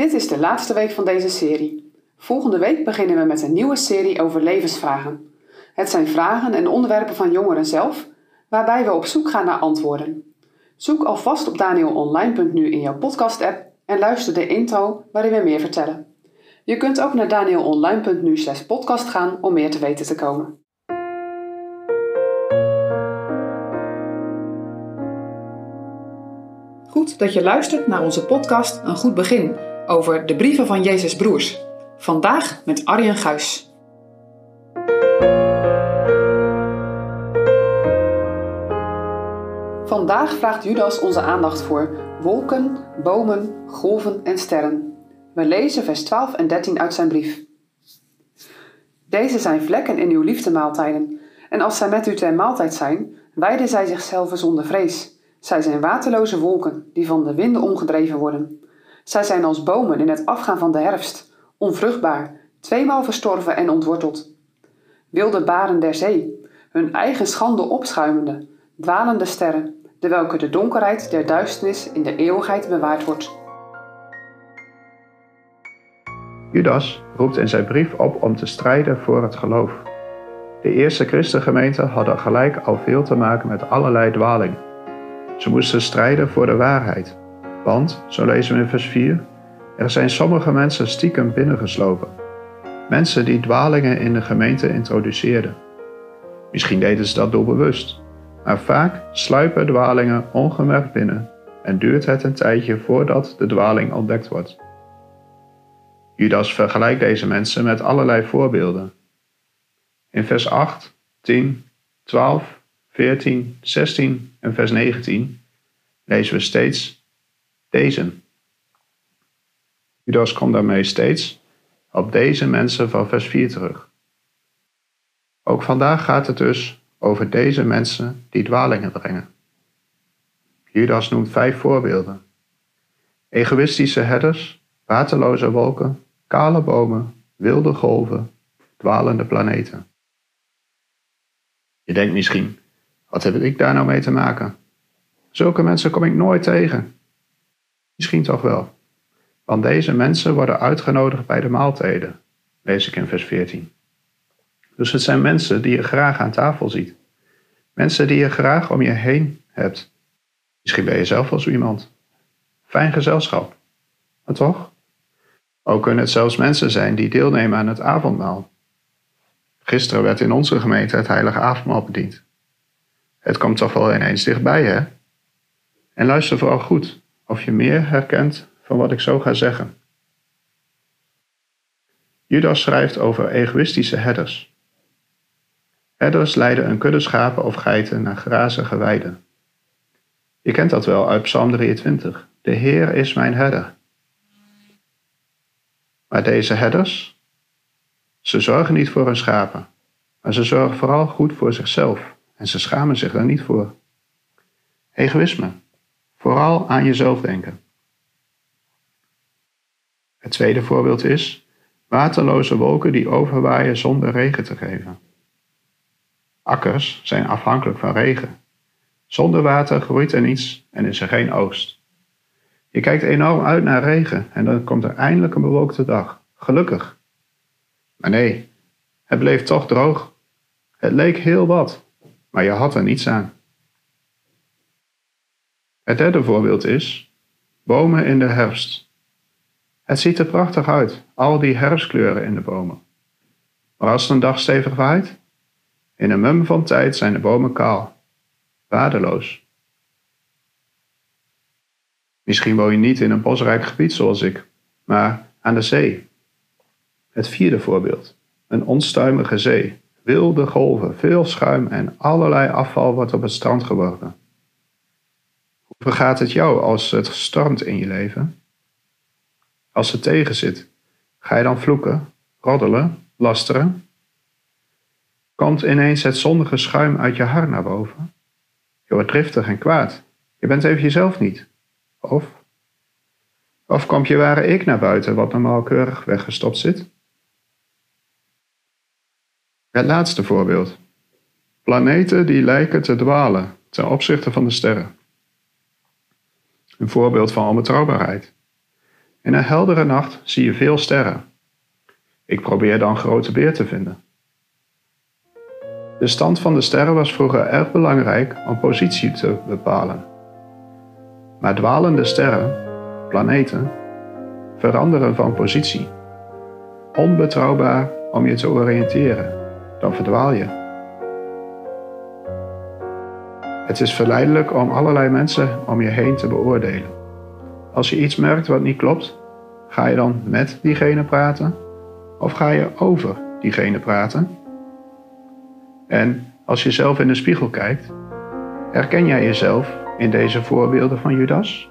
Dit is de laatste week van deze serie. Volgende week beginnen we met een nieuwe serie over levensvragen. Het zijn vragen en onderwerpen van jongeren zelf, waarbij we op zoek gaan naar antwoorden. Zoek alvast op danielonline.nu in jouw podcast-app en luister de intro waarin we meer vertellen. Je kunt ook naar danielonline.nu podcast gaan om meer te weten te komen. Goed dat je luistert naar onze podcast Een Goed Begin over de brieven van Jezus Broers. Vandaag met Arjen Guis. Vandaag vraagt Judas onze aandacht voor wolken, bomen, golven en sterren. We lezen vers 12 en 13 uit zijn brief. Deze zijn vlekken in uw liefdemaaltijden, en als zij met u ter maaltijd zijn, wijden zij zichzelf zonder vrees. Zij zijn waterloze wolken die van de winden omgedreven worden. Zij zijn als bomen in het afgaan van de herfst, onvruchtbaar, tweemaal verstorven en ontworteld. Wilde baren der zee, hun eigen schande opschuimende, dwalende sterren, de welke de donkerheid der duisternis in de eeuwigheid bewaard wordt. Judas roept in zijn brief op om te strijden voor het geloof. De eerste christengemeenten hadden gelijk al veel te maken met allerlei dwaling. Ze moesten strijden voor de waarheid. Want, zo lezen we in vers 4, er zijn sommige mensen stiekem binnengeslopen. Mensen die dwalingen in de gemeente introduceerden. Misschien deden ze dat doelbewust, maar vaak sluipen dwalingen ongemerkt binnen en duurt het een tijdje voordat de dwaling ontdekt wordt. Judas vergelijkt deze mensen met allerlei voorbeelden. In vers 8, 10, 12, 14, 16 en vers 19 lezen we steeds deze. Judas komt daarmee steeds op deze mensen van vers 4 terug. Ook vandaag gaat het dus over deze mensen die dwalingen brengen. Judas noemt vijf voorbeelden. Egoïstische herders, waterloze wolken, kale bomen, wilde golven, dwalende planeten. Je denkt misschien, wat heb ik daar nou mee te maken? Zulke mensen kom ik nooit tegen. Misschien toch wel. Want deze mensen worden uitgenodigd bij de maaltijden, lees ik in vers 14. Dus het zijn mensen die je graag aan tafel ziet. Mensen die je graag om je heen hebt. Misschien ben je zelf wel zo iemand. Fijn gezelschap. Maar toch? Ook kunnen het zelfs mensen zijn die deelnemen aan het avondmaal. Gisteren werd in onze gemeente het heilige avondmaal bediend. Het komt toch wel ineens dichtbij, hè? En luister vooral goed of je meer herkent van wat ik zo ga zeggen. Judas schrijft over egoïstische herders. Herders leiden een kudde schapen of geiten naar grazige weiden. Je kent dat wel uit Psalm 23. De Heer is mijn herder. Maar deze herders, ze zorgen niet voor hun schapen, maar ze zorgen vooral goed voor zichzelf en ze schamen zich daar niet voor. Egoïsme, vooral aan jezelf denken. Het tweede voorbeeld is waterloze wolken die overwaaien zonder regen te geven. Akkers zijn afhankelijk van regen. Zonder water groeit er niets en is er geen oogst. Je kijkt enorm uit naar regen en dan komt er eindelijk een bewolkte dag. Gelukkig. Maar nee, het bleef toch droog. Het leek heel wat, maar je had er niets aan. Het derde voorbeeld is bomen in de herfst. Het ziet er prachtig uit, al die herfstkleuren in de bomen. Maar als een dag stevig waait, in een mum van tijd zijn de bomen kaal, waardeloos. Misschien woon je niet in een bosrijk gebied zoals ik, maar aan de zee. Het vierde voorbeeld. Een onstuimige zee. Wilde golven, veel schuim en allerlei afval wordt op het strand geworpen. Hoe vergaat het jou als het stormt in je leven? Als het tegen zit, ga je dan vloeken, roddelen, lasteren? Komt ineens het zondige schuim uit je hart naar boven? Je wordt driftig en kwaad. Je bent even jezelf niet. Of? Of komt je ware ik naar buiten, wat normaal keurig weggestopt zit? Het laatste voorbeeld. Planeten die lijken te dwalen ten opzichte van de sterren. Een voorbeeld van onbetrouwbaarheid. In een heldere nacht zie je veel sterren. Ik probeer dan grote beer te vinden. De stand van de sterren was vroeger erg belangrijk om positie te bepalen. Maar dwalende sterren, planeten, veranderen van positie. Onbetrouwbaar om je te oriënteren, dan verdwaal je. Het is verleidelijk om allerlei mensen om je heen te beoordelen. Als je iets merkt wat niet klopt, ga je dan met diegene praten of ga je over diegene praten? En als je zelf in de spiegel kijkt, herken jij jezelf in deze voorbeelden van Judas?